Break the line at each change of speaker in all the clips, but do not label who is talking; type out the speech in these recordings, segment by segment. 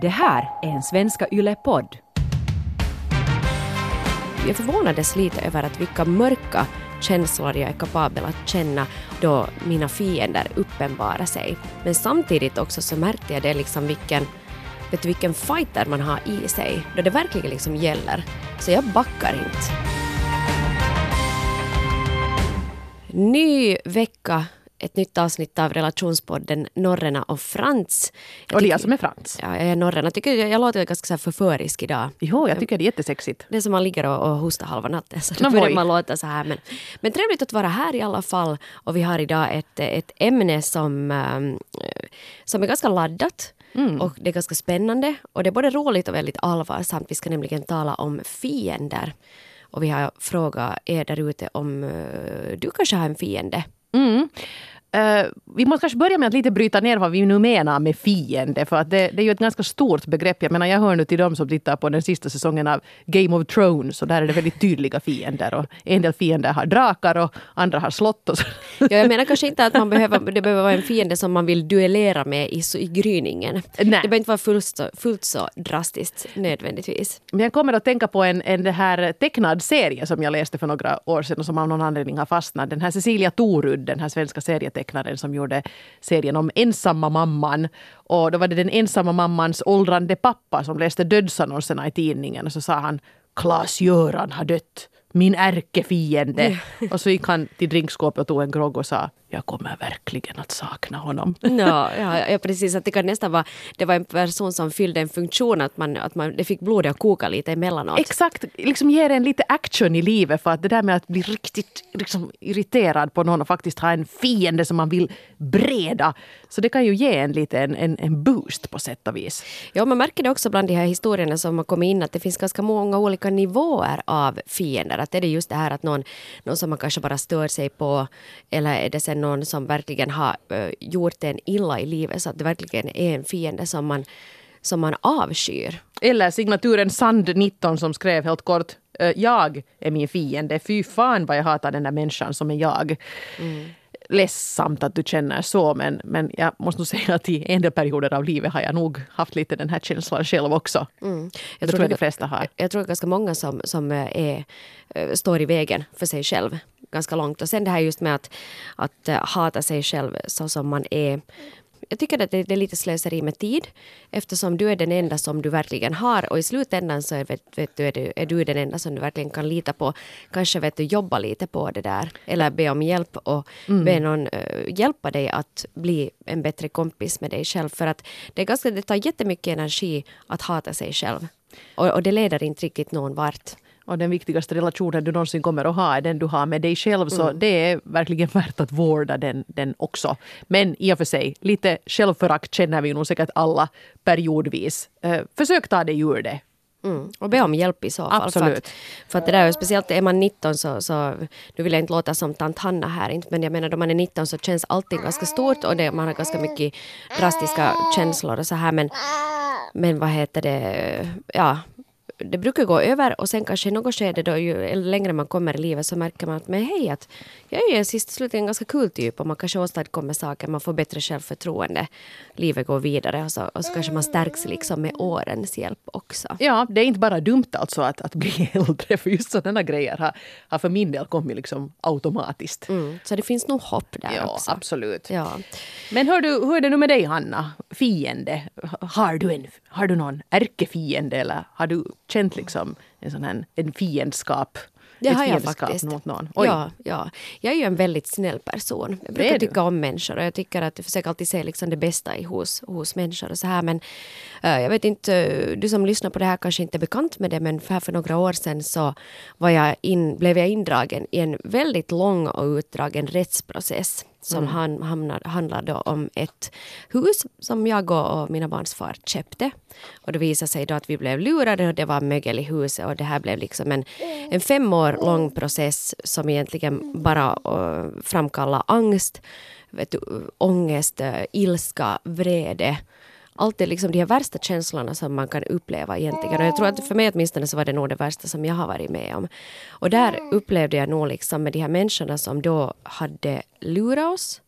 Det här är en Svenska Yle-podd.
Jag förvånades lite över att vilka mörka känslor jag är kapabel att känna då mina fiender uppenbarar sig. Men samtidigt också så märkte jag det liksom vilken, vet du, vilken fighter man har i sig då det verkligen liksom gäller. Så jag backar inte. Ny vecka, ett nytt avsnitt av relationspodden Norrena och Frans. Jag
Och det är som är Frans.
Ja, jag är Norrena. Jag tycker jag, jag låter ganska så förförisk idag.
Jo, jag tycker det är jättesexigt.
Det är som man ligger och, och hostar halva natten. Så då börjar man låta så här. Men, men trevligt att vara här i alla fall. Och vi har idag ett, ett ämne som, ehm, som är ganska laddat.
Mm.
Och det är ganska spännande. Och det är både roligt och väldigt allvarsamt. Vi ska nämligen tala om fiender. Och vi har frågat er där ute om eh, du kanske har en fiende.
Mm. Eh, vi måste kanske börja med att lite bryta ner vad vi nu menar med fiende. För att det, det är ju ett ganska stort begrepp. Jag menar, jag hör nu till dem som tittar på den sista säsongen av Game of Thrones. Och där är det väldigt tydliga fiender. Och en del fiender har drakar och andra har slott. Och så.
Ja, jag menar kanske inte att man behöver, det behöver vara en fiende som man vill duellera med i, i gryningen.
Nej.
Det behöver inte vara fullt så, fullt så drastiskt nödvändigtvis.
Men jag kommer att tänka på en, en det här tecknad serie som jag läste för några år sedan och som av någon anledning har fastnat. Den här Cecilia Torud, den här svenska serietecknaren som gjorde serien om ensamma mamman. Och då var det den ensamma mammans åldrande pappa som läste dödsannonserna i tidningen och så sa han Klas-Göran har dött. Min ärkefiende. Och så gick han till drinkskåpet och tog en grogg och sa jag kommer verkligen att sakna honom.
Ja, ja, ja, precis. Att det kan nästan vara det var en person som fyllde en funktion, att, man, att man, det fick blodet att koka lite emellanåt.
Exakt, liksom ger en lite action i livet för att det där med att bli riktigt liksom, irriterad på någon och faktiskt ha en fiende som man vill breda. Så det kan ju ge en lite en, en, en boost på sätt och vis.
Ja, man märker det också bland de här historierna som har kommit in att det finns ganska många olika nivåer av fiender. Att är det just det här att någon, någon som man kanske bara stör sig på eller är det sen någon som verkligen har gjort en illa i livet så att det verkligen är en fiende som man, som man avskyr.
Eller signaturen Sand19 som skrev helt kort Jag är min fiende. Fy fan vad jag hatar den där människan som är jag. Ledsamt att du känner så men, men jag måste nog säga att i en del perioder av livet har jag nog haft lite den här känslan själv också.
Mm.
Det tror jag de flesta har.
Jag tror att ganska många som, som eh, är, eh, står i vägen för sig själv ganska långt. Och sen det här just med att, att eh, hata sig själv så som man är. Jag tycker att det, är lite slöseri med tid eftersom du är den enda som du verkligen har och i slutändan så är, vet, vet du, är, du, är du den enda som du verkligen kan lita på. Kanske vet du, jobba lite på det där eller be om hjälp och be någon eh, hjälpa dig att bli en bättre kompis med dig själv. För att det, är ganska, det tar jättemycket energi att hata sig själv. Och, och det leder inte riktigt någon vart.
Och den viktigaste relationen du någonsin kommer att ha är den du har med dig själv. Så
Mm.
det är verkligen värt att vårda den, den också. Men i och för sig, lite självförakt känner vi nog säkert alla periodvis. Eh, försök ta dig ur det.
Mm. Och be om hjälp i så fall. För
Absolut.
att, för att det där, speciellt är man 19 så, så, nu vill jag inte låta som tant Hanna här, inte, men jag menar då man är 19 så känns allting ganska stort och det, man har ganska mycket drastiska känslor och så här men, men vad heter det, ja det brukar gå över och sen kanske i något skede då ju längre man kommer i livet så märker man att men hej att jag är ju sist slutligen en ganska kul typ och man kanske åstadkommer saker, man får bättre självförtroende. Livet går vidare och så, och så kanske man stärks liksom med årens hjälp också.
Ja, det är inte bara dumt alltså att, att bli äldre. För just sådana grejer har, har för min del kommit liksom automatiskt.
Mm, så det finns nog hopp där
Ja,
också.
absolut.
Ja.
Men hör du, hur är det nu med dig Hanna? Fiende? Har du, en, har du någon ärkefiende eller har du känt liksom en sån här en fiendskap?
Det har jag faktiskt.
Mot någon? Oj.
Ja, ja. Jag är ju en väldigt snäll person. Jag brukar tycka om människor och jag tycker att jag försöker alltid se liksom det bästa i hos, hos människor och så här. Men eh, jag vet inte, du som lyssnar på det här kanske inte är bekant med det men för, för några år sedan så var jag in, blev jag indragen i en väldigt lång och utdragen rättsprocess som
Mm.
han, hamnar, handlar då om ett hus som jag och, mina barns far köpte. Och det visade sig då att vi blev lurade och det var mögel i huset och det här blev liksom en, en fem år lång process som egentligen bara uh, framkallar angst, vet du, ångest, uh, ilska, vrede. Allt är liksom de här värsta känslorna som man kan uppleva egentligen. Och jag tror att för mig åtminstone så var det nog det värsta som jag har varit med om. Och där upplevde jag nog liksom med de här människorna som då hade lurat oss.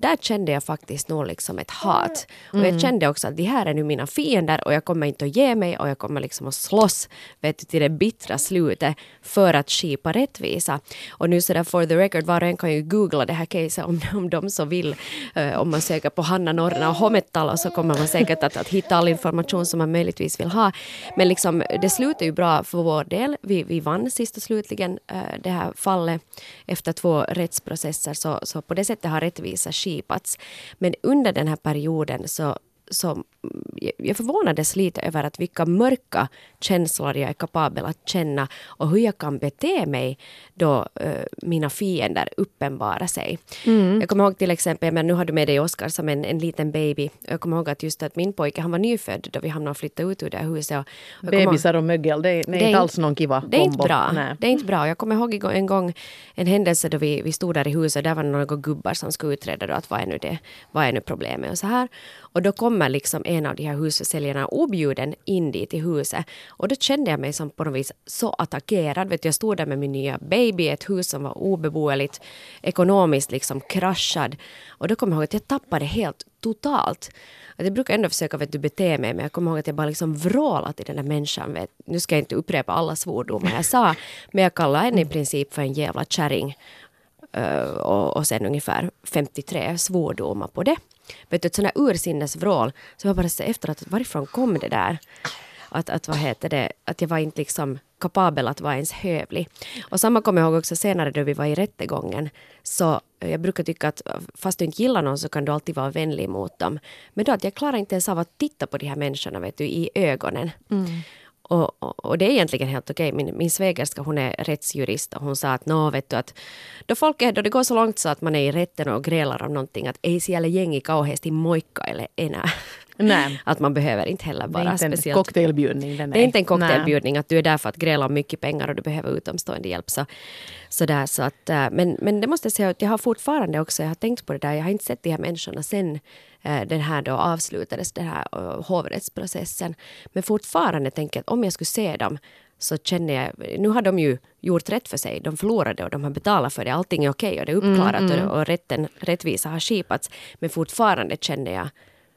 Där kände jag faktiskt nog liksom ett hat. Och jag kände också att de här är nu mina fiender och jag kommer inte att ge mig och jag kommer liksom att slåss vet du, till det bittra slutet för att skipa rättvisa. Och nu så där for the record, var och en kan ju googla det här caset om, om de så vill. Uh, om man söker på Hanna Norna och Hometalo så kommer man säkert att, att hitta all information som man möjligtvis vill ha. Men liksom, det slutar ju bra för vår del. Vi, vi vann sist och slutligen uh, det här fallet efter två rättsprocesser så, så på det sättet har rättvisa skipats. Men under den här perioden så så jag förvånades lite över att vilka mörka känslor jag är kapabel att känna och hur jag kan bete mig då uh, mina fiender uppenbarar sig. Mm. Jag kommer ihåg till exempel, men nu har du med dig Oskar som en, en liten baby. Jag kommer ihåg att just att min pojke, han var nyfödd då vi hamnade och flyttade ut ur det här huset. Och,
Bebisar och mögel, det är, det är inte alls någon kiva
Det är inte bra. Nej. Det är inte bra. Jag kommer ihåg en gång en händelse då vi, vi stod där i huset, där var några gubbar som skulle utreda då att vad är nu det, vad är nu problemet och så här. Och då kommer liksom en av de här husförsäljarna objuden in dit i huset. Och då kände jag mig som på något vis så attackerad. Vet du, jag stod där med min nya baby i ett hus som var obeboeligt, ekonomiskt liksom kraschad. Och då kommer jag ihåg att jag tappade helt totalt. Att jag brukar ändå försöka vet du, bete mig, men jag kommer ihåg att jag bara liksom vrålade till den där människan. Vet. Nu ska jag inte upprepa alla svordomar jag sa, men jag kallade henne i princip för en jävla kärring. Uh, och, och sen ungefär 53 svordomar på det vet du, ett sånt där ursinnesvrål. Så jag bara så efteråt, varifrån kom det där? Att, att, vad heter det, att jag var inte liksom kapabel att vara ens hövlig. Och samma kommer jag ihåg också senare då vi var i rättegången. Så jag brukar tycka att fast du inte gillar någon så kan du alltid vara vänlig mot dem. Men då att jag klarar inte ens av att titta på de här människorna vet du, i ögonen. Mm. Och, och, och, det är egentligen helt okej. Min, min svägerska hon är rättsjurist och hon sa att nå vet du att då, folk är, då det går så långt så att man är i rätten och grälar om någonting att ei siellä jengi kauheasti eller enää.
Nej.
Att man behöver inte heller vara
det är inte
speciellt...
en cocktailbjudning.
Det är inte en cocktailbjudning att du är där för att gräla om mycket pengar och du behöver utomstående hjälp. Så, så där, så att, äh, men, men det måste jag säga att jag har fortfarande också, jag har tänkt på det där, jag har inte sett de här människorna sen äh, den här då avslutades, den här uh, hovrättsprocessen. Men fortfarande tänker jag att om jag skulle se dem så känner jag, nu har de ju gjort rätt för sig, de förlorade och de har betalat för det, allting är okej och det är uppklarat mm, mm. Och, och rätten, rättvisa har skipats. Men fortfarande känner jag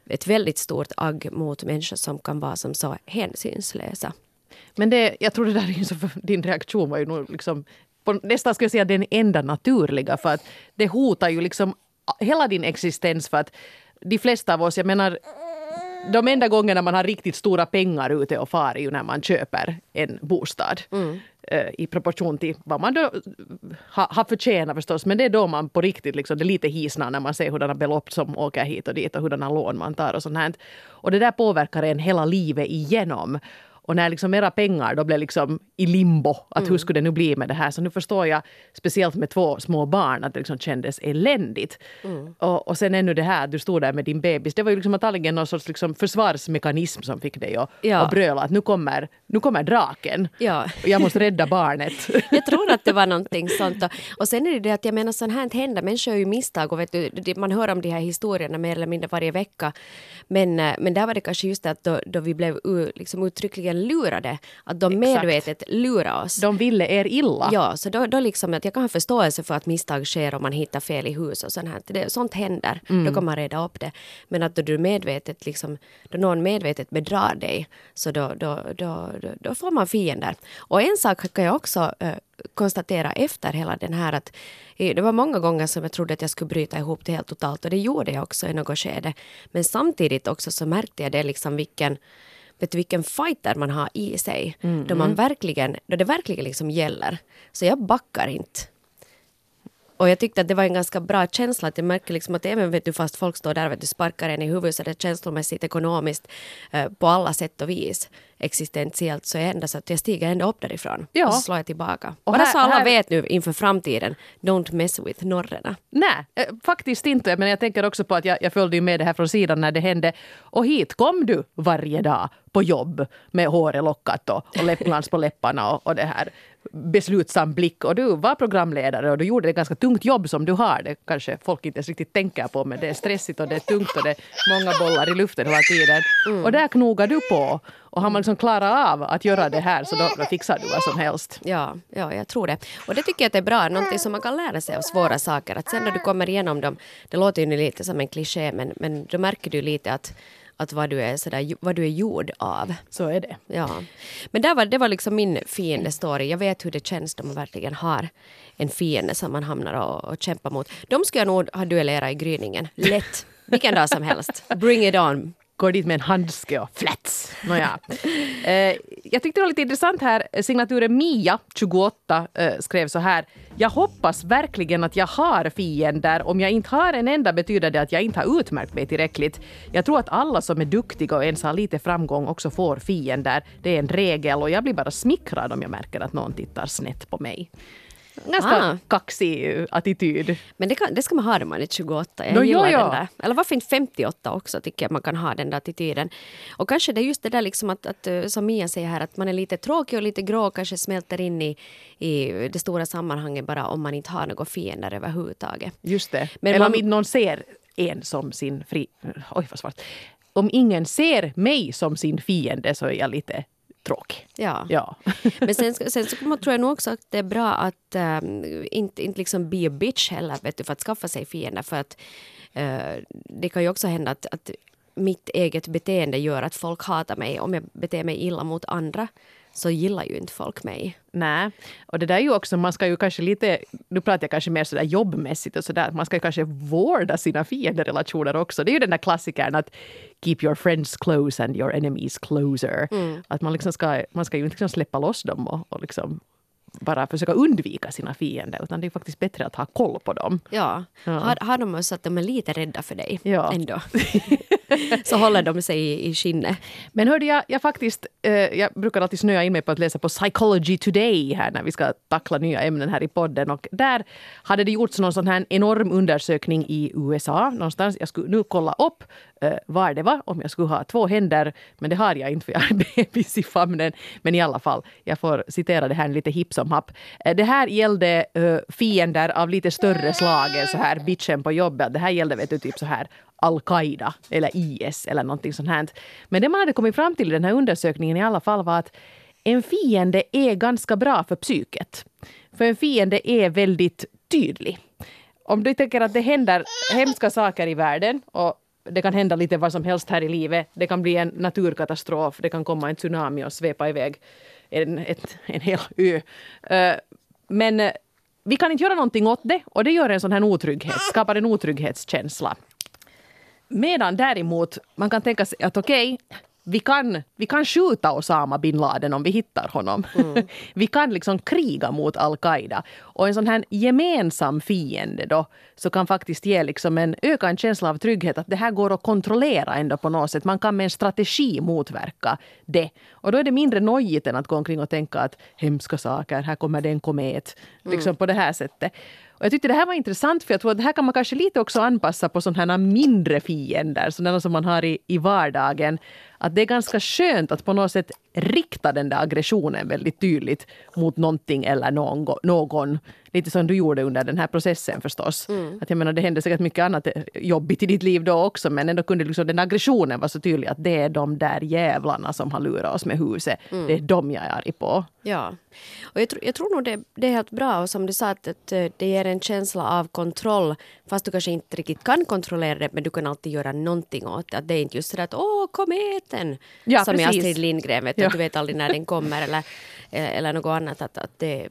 ett väldigt stort agg mot människor som kan vara som så hänsynslösa.
Men det, jag tror det där är så din reaktion var ju nog liksom på, nästan ska jag säga den enda naturliga för att det hotar ju liksom hela din existens för att de flesta av oss, jag menar de enda gångerna man har riktigt stora pengar ute och far är ju när man köper en bostad. Mm. Eh, I proportion till vad man då eh, har ha förtjänat förstås. Men det är då man på riktigt, liksom, det lite hisnar när man ser hurdana belopp som åker hit och dit och hurdana lån man tar och sånt här. Och det där påverkar en hela livet igenom. Och när liksom era pengar då blev liksom i limbo, att mm. hur skulle det nu bli med det här? Så nu förstår jag, speciellt med två små barn, att det liksom kändes eländigt. Mm. Och, och sen ännu det här, att du stod där med din bebis. Det var ju liksom antagligen någon sorts liksom försvarsmekanism som fick dig att, ja. att bröla att nu kommer, nu kommer draken. Ja. Jag måste rädda barnet.
jag tror att det var någonting sånt. Och sen är det det att jag menar sånt här händer. Människor gör ju misstag och vet du, man hör om de här historierna mer eller mindre varje vecka. Men, eh, men där var det kanske just det att då, då vi blev liksom uttryckligen verkligen lurade. Att de medvetet lurar oss.
De ville er illa.
Ja, så då, då liksom att jag kan ha förståelse för att misstag sker om man hittar fel i hus och sånt här. Det, sånt händer. Mm. Då kan man reda upp det. Men att då du medvetet liksom, då någon medvetet bedrar dig så då, då, då, då, då får man fiender. Och en sak kan jag också äh, konstatera efter hela den här att det var många gånger som jag trodde att jag skulle bryta ihop det helt totalt och det gjorde jag också i något skede. Men samtidigt också så märkte jag det liksom vilken vet du vilken fighter man har i sig. Mm, då, man mm. verkligen, då det verkligen liksom gäller. Så jag backar inte. Och jag tyckte att det var en ganska bra känsla. Att jag märker liksom att även vet du, fast folk står där och sparkar en i huvudet så det känslomässigt, ekonomiskt, eh, på alla sätt och vis existentiellt så är det ändå så att jag stiger ändå upp därifrån. Ja. Och så slår jag tillbaka. Och Bara här, så alla här... vet nu inför framtiden, don't mess with norrarna.
Nej, eh, faktiskt inte. Men jag tänker också på att jag, jag följde med det här från sidan när det hände. Och hit kom du varje dag på jobb med håret lockat och, och läppglans på läpparna och, och det här beslutsam blick och du var programledare och du gjorde ett ganska tungt jobb som du har. Det kanske folk inte ens riktigt tänker på men det är stressigt och det är tungt och det är många bollar i luften hela tiden. Mm. Och där knogar du på. Och har man liksom klarat av att göra det här så då, då fixar du vad som helst.
Ja, ja, jag tror det. Och det tycker jag att det är bra, någonting som man kan lära sig av svåra saker. Att sen när du kommer igenom dem, det låter ju lite som en kliché men, men då märker du lite att att vad du är, sådär, vad du är gjord av.
Så är det.
Ja. Men där var, det var liksom min fiende-story. Jag vet hur det känns när man verkligen har en fiende som man hamnar och, och kämpar mot. De skulle jag nog ha duellerat i gryningen. Lätt. Vilken dag som helst. Bring it on
går dit med en handske och flats. Nåja. Eh, jag tyckte det var lite intressant här. Signaturen Mia, 28, eh, skrev så här. Jag hoppas verkligen att jag har fiender. Om jag inte har en enda betyder det att jag inte har utmärkt mig tillräckligt. Jag tror att alla som är duktiga och ens har lite framgång också får fiender. Det är en regel och jag blir bara smickrad om jag märker att någon tittar snett på mig. Ganska ah. kaxig attityd.
Men det, kan, det ska man ha när man är 28. Jag no, gillar jo, jo. den där. Eller varför inte 58 också tycker jag man kan ha den där attityden. Och kanske det är just det där liksom att, att eh, som Mia säger här att man är lite tråkig och lite grå och kanske smälter in i, i det stora sammanhanget bara om man inte har några fiender överhuvudtaget.
Just det. Men Eller man, om inte någon ser en som sin fri... Oj vad svårt. Om ingen ser mig som sin fiende så är jag lite tråkig.
Ja.
ja.
Men sen, sen så tror jag nog också att det är bra att um, inte, inte liksom be a bitch heller vet du, för att skaffa sig fiender. För att uh, det kan ju också hända att, att mitt eget beteende gör att folk hatar mig om jag beter mig illa mot andra så gillar ju inte folk mig.
Nej, och det där är ju också, man ska ju kanske lite, nu pratar jag kanske mer sådär jobbmässigt och sådär, man ska ju kanske vårda sina fienderelationer också. Det är ju den där klassikern att keep your friends close and your enemies closer. Mm. Att man liksom ska, man ska ju inte liksom släppa loss dem och, och liksom bara försöka undvika sina fiender utan det är faktiskt bättre att ha koll på dem.
Ja, ja. Har, har de så att de är lite rädda för dig ja. ändå. så håller de sig i, i skinnet.
Men hörde jag, jag faktiskt, eh, jag brukar alltid snöa in mig på att läsa på Psychology Today här när vi ska tackla nya ämnen här i podden och där hade det gjorts någon sån här enorm undersökning i USA någonstans. Jag skulle nu kolla upp eh, var det var om jag skulle ha två händer men det har jag inte för jag har bebis i famnen. Men i alla fall, jag får citera det här lite hipp som happ. Eh, det här gällde eh, fiender av lite större slag än så här bitchen på jobbet. Det här gällde vet du, typ så här al-Qaida eller IS eller någonting sånt här. Men det man hade kommit fram till i den här undersökningen i alla fall var att en fiende är ganska bra för psyket. För en fiende är väldigt tydlig. Om du tänker att det händer hemska saker i världen och det kan hända lite vad som helst här i livet. Det kan bli en naturkatastrof, det kan komma en tsunami och svepa iväg en, ett, en hel ö. Eh, men vi kan inte göra någonting åt det och det gör en sån här otrygghet, skapar en otrygghetskänsla. Medan däremot man kan tänka sig att okej, okay, vi kan, vi kan skjuta Osama bin Laden om vi hittar honom. Mm. vi kan liksom kriga mot al-Qaida. Och en sån här gemensam fiende då, så kan faktiskt ge liksom en ökad känsla av trygghet att det här går att kontrollera ändå på något sätt. Man kan med en strategi motverka det. Och då är det mindre nojigt än att gå omkring och tänka att hemska saker, här kommer det en komet. Liksom mm. på det här sättet. Och jag tyckte det här var intressant för jag tror att det här kan man kanske lite också anpassa på sådana här mindre fiender, sådana som man har i, i vardagen. Att det är ganska skönt att på något sätt rikta den där aggressionen väldigt tydligt mot någonting eller någon. någon. Lite som du gjorde under den här processen förstås. Mm. Att jag menar, det hände säkert mycket annat jobbigt i ditt liv då också men ändå kunde liksom den aggressionen vara så tydlig att det är de där jävlarna som har lurat oss med huset. Mm. Det är de jag är arg på.
Ja. Och jag, tror, jag tror nog det, det, är helt bra och som du sa att, att eh, det ger en känsla av kontroll fast du kanske inte riktigt kan kontrollera det men du kan alltid göra någonting åt det. Att det är inte just så att åh kometen ja, som precis. i Astrid Lindgren vet ja. du vet aldrig när den kommer eller, eller något annat. Att, att det,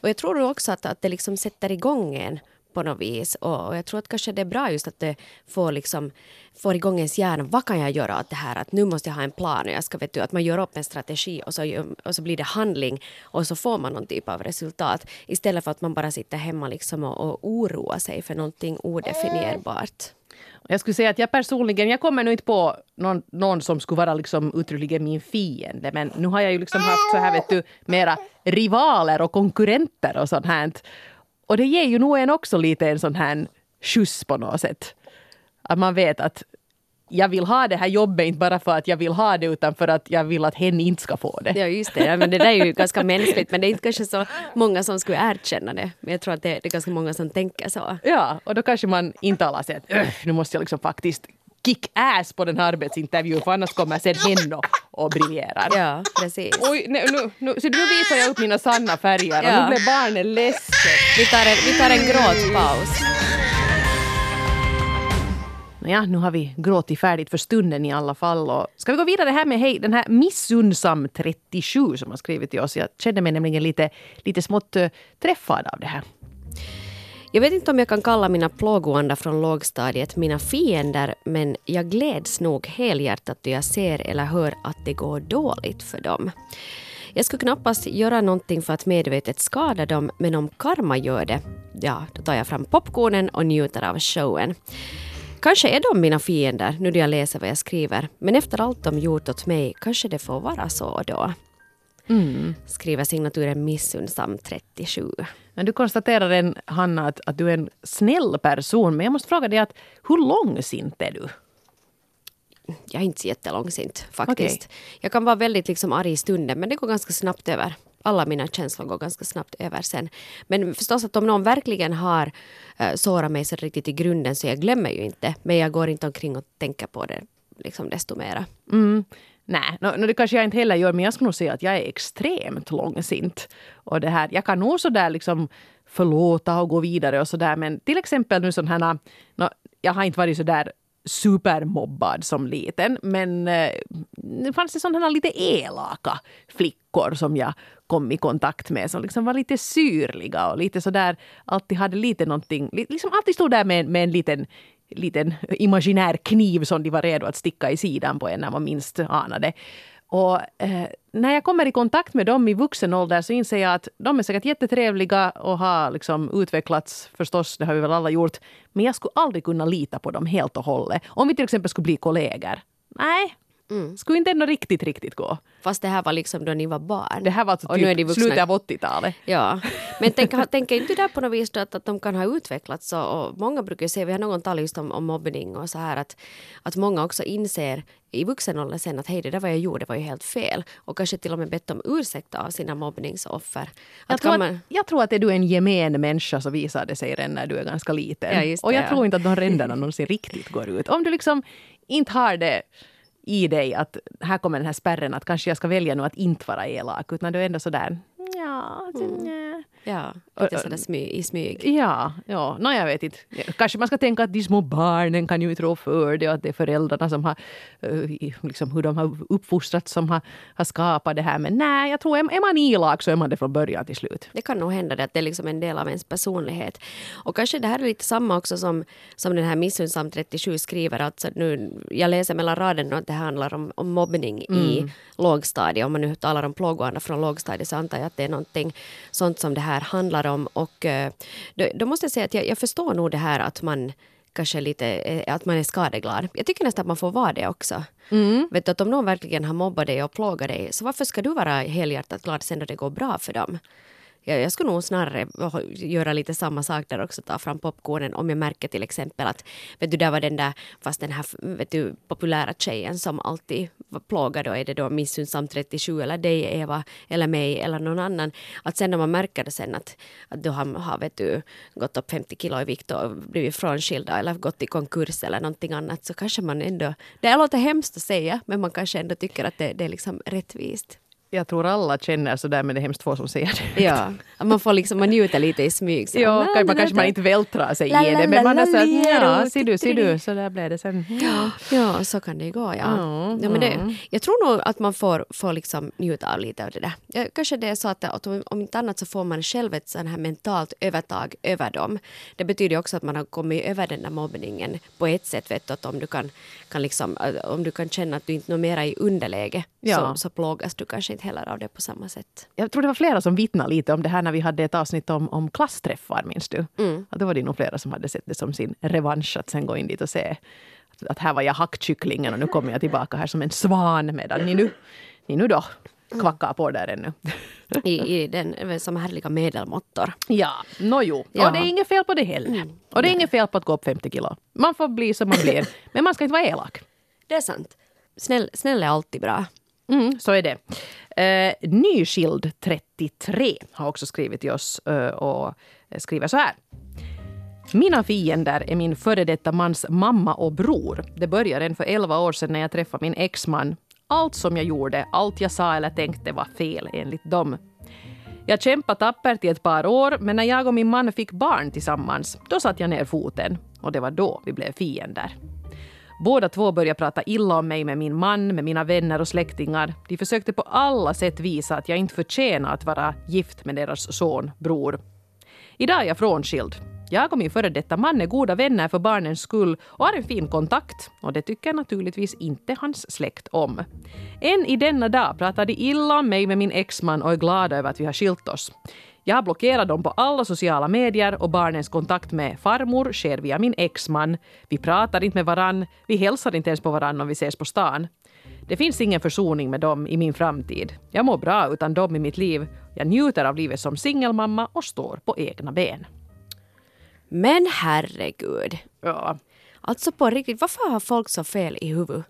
och jag tror också att, att det liksom sätter igång en på något vis. Och, jag tror att kanske det är bra just att det får, liksom, får igång ens hjärna. Vad kan jag göra åt det här? Att nu måste jag ha en plan och jag ska, vet du, att man gör upp en strategi och så, och så blir det handling och så får man någon typ av resultat istället för att man bara sitter hemma liksom och, och oroar sig för någonting odefinierbart.
Jag skulle säga att jag personligen, jag kommer nu inte på någon, någon som skulle vara liksom uttryckligen min fiende. Men nu har jag ju liksom haft så här vet du, mera rivaler och konkurrenter och sånt här. Och det ger ju nog en också lite en sån här skjuts på något sätt. Att man vet att jag vill ha det här jobbet inte bara för att jag vill ha det utan för att jag vill att hen inte ska få det.
Ja, just det. Ja, men det där är ju ganska mänskligt, men det är inte kanske så många som skulle erkänna det. Men jag tror att det, det är ganska många som tänker så.
Ja, och då kanske man inte alla säger att "Öh, nu måste jag liksom faktiskt kick ass på den här arbetsintervjun för annars kommer sen hen och, och briljerar.
Ja, precis.
Oj, nu, nu, nu, så nu visar jag upp mina sanna färger och
Ja.
nu blev barnen ledsen.
Vi tar en, vi tar en gråtpaus.
Ja, nu har vi gråtit färdigt för stunden i alla fall. Och ska vi gå vidare här med hej, den här Missunnsam 37 som har skrivit till oss. Jag kände mig nämligen lite, lite smått eh, träffad av det här.
Jag vet inte om jag kan kalla mina plågoandar från lågstadiet mina fiender, men jag gläds nog helhjärtat då jag ser eller hör att det går dåligt för dem. Jag skulle knappast göra någonting för att medvetet skada dem, men om karma gör det, ja, då tar jag fram popcornen och njuter av showen. Kanske är de mina fiender nu när jag läser vad jag skriver, men efter allt de gjort åt mig kanske det får vara så då. Skriver signaturen Missunnsam 37.
Men du konstaterar en, Hanna att, att du är en snäll person. Men jag måste fråga dig att hur långsint är du?
jag är inte så jättelångsint faktiskt. Jag kan vara väldigt liksom arg i stunden men det går ganska snabbt över. Alla mina känslor går ganska snabbt över sen. Men förstås att om någon verkligen har äh, sårat mig så riktigt i grunden så jag glömmer ju inte. Men jag går inte omkring och tänker på det liksom desto mera.
Mm. Nej, no, no, det kanske jag inte heller gör, men jag skulle nog säga att jag är extremt långsint. Och det här, jag kan nog sådär liksom förlåta och gå vidare och sådär, men till exempel nu sådana här, no, jag har inte varit sådär supermobbad som liten, men eh, det fanns det sådana lite elaka flickor som jag kom i kontakt med som liksom var lite syrliga och lite sådär, alltid hade lite någonting, liksom alltid stod där med, med en liten liten imaginär kniv som de var redo att sticka i sidan på en när man minst anade. Och eh, när jag kommer i kontakt med dem i vuxen ålder så inser jag att de är säkert jättetrevliga och har liksom utvecklats förstås, det har vi väl alla gjort. Men jag skulle aldrig kunna lita på dem helt och hållet. Om vi till exempel skulle bli kollegor. Nej, skulle inte ändå riktigt, riktigt gå.
Fast det här var liksom då ni var barn.
Det här var alltså
Och nu är de
typ slutet av 80-talet.
Ja, men tänk, tänker inte du där på något vis då att, att de kan ha utvecklats och, och många brukar säga, vi har någon talat just om, om mobbning och så här att, att många också inser i vuxen ålder sen att hej det där vad jag gjorde var ju helt fel och kanske till och med bett om ursäkt av sina mobbningsoffer.
Jag
Att
tror,
kan
att,
man,
jag tror att är du en gemen människa så visar det sig redan när du är ganska liten.
Ja,
och jag tror inte att de ränderna någonsin riktigt går ut. Om du liksom inte har det i dig att här kommer den här spärren att kanske jag ska välja nu att inte vara elak utan du är ändå sådär ja,
Mm.
Mm.
ja, lite sådär smy, i smyg.
Ja, ja no, jag vet inte. Kanske man ska tänka att de små barnen kan ju inte rå för det och att det är föräldrarna som har, liksom hur de har uppfostrats som har, har skapat det här. Men nej, jag tror är man elak så är man det från början till slut.
Det kan nog hända det att det är liksom en del av ens personlighet. Och kanske det här är lite samma också som, som den här Missunnsam 37 skriver. Att så nu, jag läser mellan raderna att det handlar om, om mobbning i lågstadiet. Om man nu talar om plågoandar från lågstadiet så antar jag att det är någonting sånt som det här handlar om. Och eh, då, då måste jag säga att jag, jag förstår nog det här att man kanske lite, eh, att man är skadeglad. Jag tycker nästan att man får vara det också. Vet du, att om någon verkligen har mobbat dig och plågat dig, så varför ska du vara helhjärtat glad sen när det går bra för dem? Jag, jag skulle nog snarare göra lite samma sak där också, ta fram popcornen om jag märker till exempel att vet du, där var den där, fast den här vet du, populära tjejen som alltid plågar då är det då Missunnsam 37 eller dig Eva eller mig eller någon annan. Att sen när man märker det sen att, att du har, har vet du, gått upp 50 kilo i vikt och blivit frånskilda eller gått i konkurs eller någonting annat så kanske man ändå, det låter hemskt att säga men man kanske ändå tycker att det, det är liksom rättvist.
Jag tror alla känner så där men det är hemskt få som säger det.
Ja, man får liksom, man njuter lite i smyg. så.
Ja, man
det
kanske man inte vältrar sig i det, men man är
la,
så att, ja, ser du, ser du, så där blev det sen. Ja.
Ja, så kan det gå. Ja.
Ja,
Ja, men det, jag tror nog att man får, får liksom njuta av lite av det där. Kanske det är så att, att om, om inte annat så får man själv ett sån här mentalt övertag över dem. Det betyder också att man har kommit över den där mobbningen på ett sätt. Vet du, att om du kan, kan liksom, äh, om du kan känna att du inte är mer i underläge så, så plågas du kanske inte heller av det på samma sätt.
Jag tror det var flera som vittnade lite om det här när vi hade ett avsnitt om, om klassträffar, minns du? Att då var det nog flera som hade sett det som sin revansch att sen gå in dit och se att, att här var jag hackkycklingen och nu kommer jag tillbaka här som en svan medan ni nu, ni nu då kvackar på där ännu.
I, i den som härliga medelmåttor.
Ja, no jo.
Ja.
Och det är inget fel på det heller. Och det är inget fel på att gå upp 50 kilo. Man får bli som man blir. Men man ska inte vara elak.
Det är sant. Snäll, snäll är alltid bra.
Mm, så är det. Eh, Nyskild 33 har också skrivit till oss eh, och skriver så här. Mina fiender är min före detta mans mamma och bror. Det började redan för 11 år sedan när jag träffade min exman. Allt som jag gjorde, allt jag sa eller tänkte var fel enligt dem. Jag kämpade tappert i ett par år, men när jag och min man fick barn tillsammans, då satte jag ner foten. Och det var då vi blev fiender. Båda två började prata illa om mig med min man, med mina vänner och släktingar. De försökte på alla sätt visa att jag inte förtjänar att vara gift med deras son, bror. Idag är jag frånskild. Jag och min före detta man är goda vänner för barnens skull och har en fin kontakt. Och det tycker naturligtvis inte hans släkt om. Än i denna dag pratar de illa om mig med min exman och är glada över att vi har skilt oss. Jag har blockerat dem på alla sociala medier och barnens kontakt med farmor sker via min exman. Vi pratar inte med varann, vi hälsar inte ens på varann om vi ses på stan. Det finns ingen försoning med dem i min framtid. Jag mår bra utan dem i mitt liv. Jag njuter av livet som singelmamma och står på egna ben.
Men herregud.
Ja.
Alltså på riktigt, varför har folk så fel i huvudet?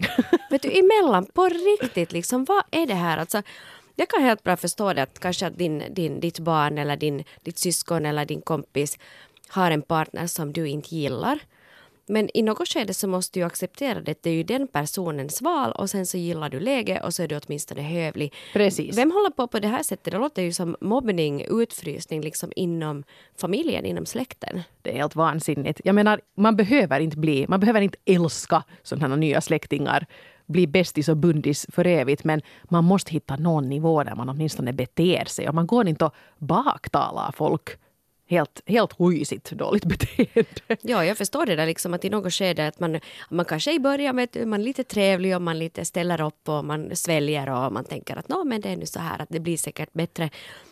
Vet du, emellan, på riktigt liksom, vad är det här? Alltså, jag kan helt bra förstå det att kanske att din, din, ditt barn eller din, ditt syskon eller din kompis har en partner som du inte gillar. Men i något skede så måste du acceptera det. Det är ju den personens val och sen så gillar du läget och så är du åtminstone hövlig.
Precis.
Vem håller på på det här sättet? Det låter ju som mobbning, utfrysning liksom inom familjen, inom släkten.
Det är helt vansinnigt. Jag menar, man behöver inte bli, man behöver inte älska sådana nya släktingar bli bästis och bundis för evigt men man måste hitta någon nivå där man åtminstone beter sig. Och man går inte och baktalar folk helt, helt huisigt dåligt beteende.
Ja, jag förstår det där liksom att i något skede att man, man kanske i början med man är lite trevlig och man lite ställer upp och man sväljer och man tänker att Nå, men det är nu så här att det blir säkert bättre.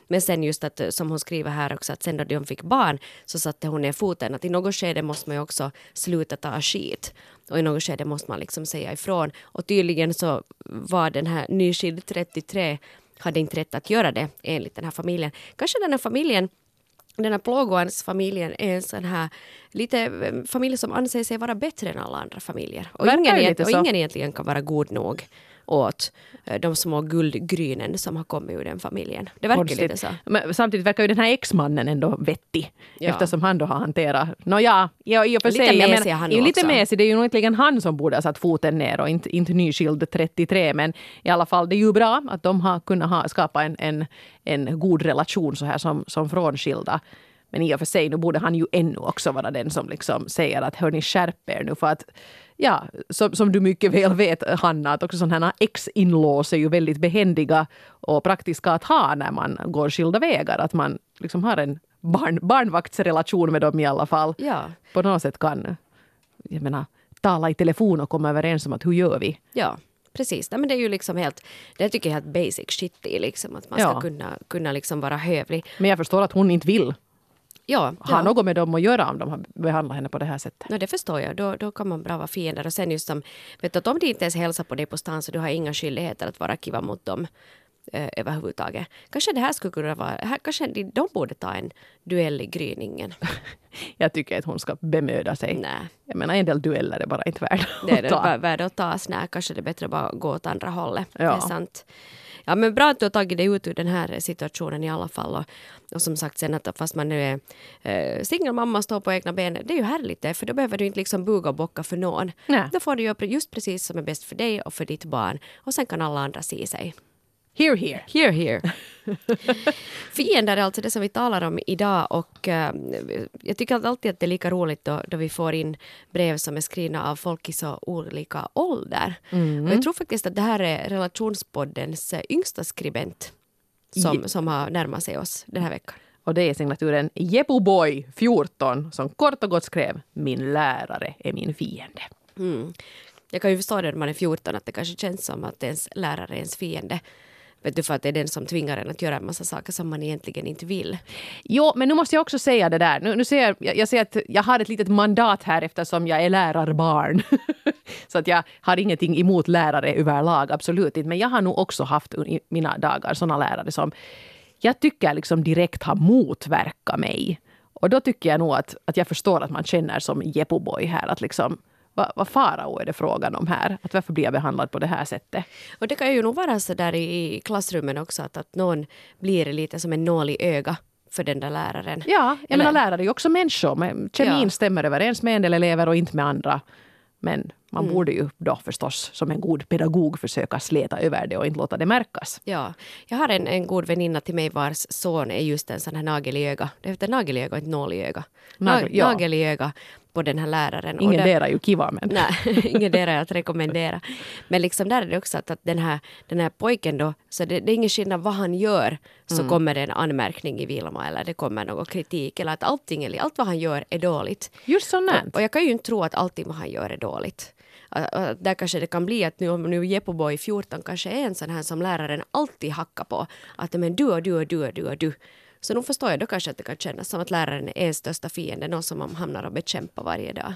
Men sen just att som hon skriver här också att sen då de fick barn så satte hon ner foten att i något skede måste man ju också sluta ta skit och i något skede måste man liksom säga ifrån och tydligen så var den här nyskild 33 hade inte rätt att göra det enligt den här familjen. Kanske den här familjen den här plågoansfamiljen är en sån här lite eh, familj som anser sig vara bättre än alla andra familjer. Och, ingen, och ingen egentligen kan vara god nog åt eh, de små guldgrynen som har kommit ur den familjen. Det verkar Konstigt. lite så.
Men samtidigt verkar ju den här exmannen ändå vettig. Ja. Eftersom han då har hanterat... Nåja, ja, i och för sig.
Lite mesig han
är Lite mesig. Det är ju egentligen han som borde ha satt foten ner och inte, inte nyskild 33. Men i alla fall, det är ju bra att de har kunnat ha, skapa en, en, en god relation så här som, som frånskilda. Men i och för sig, nu borde han ju ännu också vara den som liksom säger att hörni skärp er nu för att ja, som, som du mycket väl vet Hanna, att också sådana här ex-inlås är ju väldigt behändiga och praktiska att ha när man går skilda vägar. Att man liksom har en barn, barnvaktsrelation med dem i alla fall.
Ja.
På något sätt kan, jag menar, tala i telefon och komma överens om att hur gör vi?
Ja precis. Nej, men det är ju liksom helt, det tycker jag är helt basic shit i liksom, att man ska ja. kunna, kunna liksom vara hövlig.
Men jag förstår att hon inte vill
ja,
ha ja. något med dem att göra om de har behandlat henne på det här sättet.
No, det förstår jag. Då, då kan man bra vara fiender. Och sen just som, vet du, att om de inte ens hälsar på dig på stan så du har inga skyldigheter att vara kiva mot dem eh, överhuvudtaget. Kanske det här skulle kunna vara, här, kanske de, de borde ta en duell i gryningen.
jag tycker att hon ska bemöda sig.
Nej.
Jag menar en del dueller är bara inte värda
att ta. Det är värda att ta. Nej, kanske det är bättre att bara gå åt andra hållet. Ja. Det är sant. Ja men bra att du har tagit dig ut ur den här situationen i alla fall. Och, och som sagt sen att fast man nu är eh, singelmamma och står på egna ben, det är ju härligt det, för då behöver du inte liksom buga och bocka för någon.
Nej.
Då får du göra just precis som är bäst för dig och för ditt barn. Och sen kan alla andra se sig.
Here, here.
Here, here. Fiender är alltså det som vi talar om idag och uh, jag tycker alltid att det är lika roligt då, då vi får in brev som är skrivna av folk i så olika ålder. Mm. Och jag tror faktiskt att det här är relationspoddens uh, yngsta skribent som, som har närmat sig oss den här veckan.
Och det är signaturen Jepoboy, 14, som kort och gott skrev Min lärare är min fiende.
Mm. Jag kan ju förstå det när man är 14 att det kanske känns som att ens lärare är ens fiende. Vet du, för att det är den som tvingar en att göra en massa saker som man egentligen inte vill.
Jo, men nu måste jag också säga det där. Nu, nu ser jag, jag, jag ser att jag har ett litet mandat här eftersom jag är lärarbarn. Så att jag har ingenting emot lärare överlag, absolut inte. Men jag har nog också haft i mina dagar såna lärare som jag tycker liksom direkt har motverkat mig. Och då tycker jag nog att, att jag förstår att man känner som Jepoboy här att liksom vad, vad farao är det frågan om här? Att varför blir jag behandlad på det här sättet?
Och det kan ju nog vara så där i klassrummen också att, att någon blir lite som en nål i öga för den där läraren.
Ja, jag
Eller-
menar lärare är ju också människor. Men kemin
Ja.
stämmer överens med en del elever och inte med andra. Men man
Mm.
borde ju då förstås som en god pedagog försöka släta över det och inte låta det märkas.
Ja, jag har en, en god väninna till mig vars son är just en sån här nagel i öga. Det heter nagel i öga inte nål i öga.
Nagel-
Nag-
ja.
Nagel i öga på den här läraren. Och
Ingen
där-
där är ju kiva men...
Nej, ingen där är att rekommendera. Men liksom där är det också att, att den, här, den här pojken då, så det, det är ingen skillnad vad han gör så
Mm.
kommer det en anmärkning i Vilma eller det kommer någon kritik eller att allting, eller allt vad han gör är dåligt.
Just sånt där.
Och jag kan ju inte tro att allting vad han gör är dåligt. Att Där kanske det kan bli att nu nu Jepoboy 14 kanske är en sån här som läraren alltid hackar på. Att men du och du och du och du och du. Så nu förstår jag då kanske att det kan kännas som att läraren är ens största fiende, någon som man hamnar och bekämpar varje dag.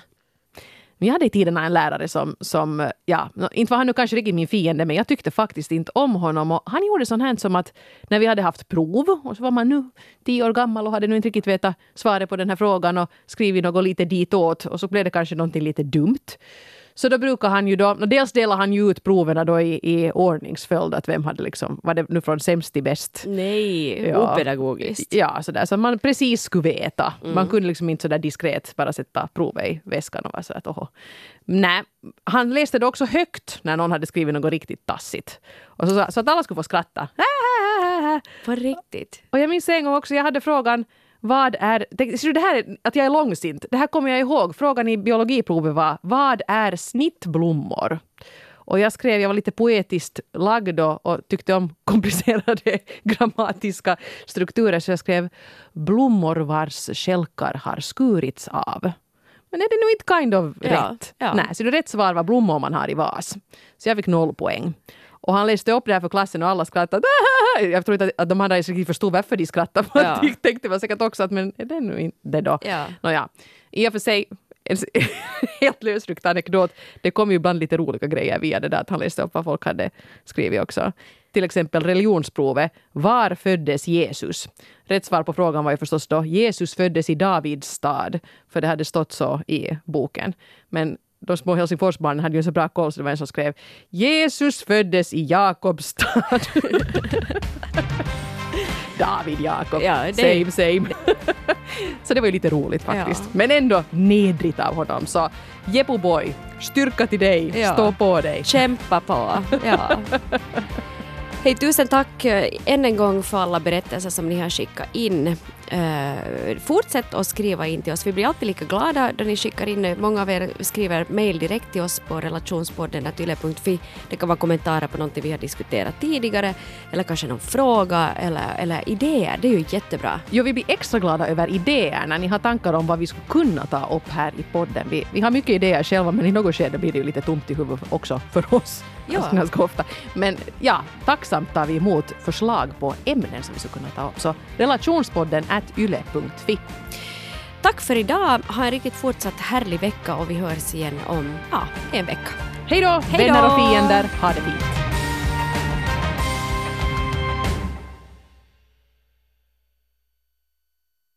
Men jag hade i tiderna en lärare som, som, ja, inte var han nu kanske riktigt min fiende, men jag tyckte faktiskt inte om honom. Och han gjorde sånt här som att när vi hade haft prov, och så var man nu tio år gammal och hade nu inte riktigt vetat svaret på den här frågan och skrivit något lite ditåt och så blev det kanske någonting lite dumt. Så då brukar han ju då, dels delar han ju ut proverna då i, i ordningsföljd, att vem hade liksom, var det nu från sämst till bäst?
Nej,
Ja.
opedagogiskt.
Ja, sådär, så man precis skulle veta. Man kunde liksom inte sådär diskret bara sätta provet i väskan och vara så att oho. Nej, han läste det också högt när någon hade skrivit något riktigt tassigt. Och så, så att alla skulle få skratta.
På riktigt.
Och jag minns en gång också, jag hade frågan vad är, det, ser du det här, är- att jag är långsint, det här kommer jag ihåg. Frågan i biologiprovet var, vad är snittblommor? Och jag skrev, jag var lite poetiskt lagd och tyckte om komplicerade grammatiska strukturer, så jag skrev blommor vars skälkar har skurits av. Men är det nu inte kind of
Ja,
rätt?
ja.
Nej, så det rätt svar var blommor man har i vas. Så jag fick noll poäng. Och han läste upp det här för klassen och alla skrattade. Jag tror inte att- de hade riktigt förstod varför de skrattade.
Ja.
De tänkte väl säkert också att men är det nu inte då?
Ja.
Nåja, i och för sig en helt lösryckt anekdot. Det kom ju ibland lite roliga grejer via det där att han läste upp vad folk hade skrivit också. Till exempel religionsprovet. Var föddes Jesus? Rätt svar på frågan var ju förstås då Jesus föddes i Davids stad. För det hade stått så i boken. Men de små Helsingforsbarnen hade ju så bra koll så det var en som skrev Jesus föddes i Jakobs stad. David Jakob.
Ja, det-
Same, same. så det var ju lite roligt faktiskt.
Ja.
Men ändå nedrigt av honom. Så Jeppo boy, styrka till dig,
Ja.
stå på dig.
Kämpa på. Ja. Hej, tusen tack eh, än en gång för alla berättelser som ni har skickat in. Uh, fortsätt att skriva in till oss. Vi blir alltid lika glada då ni skickar in. Många av er skriver mejl direkt till oss på relationspodden.yle.fi. Det kan vara kommentarer på någonting vi har diskuterat tidigare eller kanske någon fråga eller, eller idéer. Det är ju jättebra.
Jo, vi blir extra glada över idéer när ni har tankar om vad vi skulle kunna ta upp här i podden. Vi, vi har mycket idéer själva, men i något skede blir det ju lite tomt i huvudet också för oss.
Ja.
Ganska- ofta. Men ja, tacksamt tar vi emot förslag på ämnen som vi skulle kunna ta upp. Så relationspodden at yle.fi.
Tack för idag. Ha en riktigt fortsatt härlig vecka och vi hörs igen om ja, en vecka. Hej då!
vänner och fiender. Ha det fint.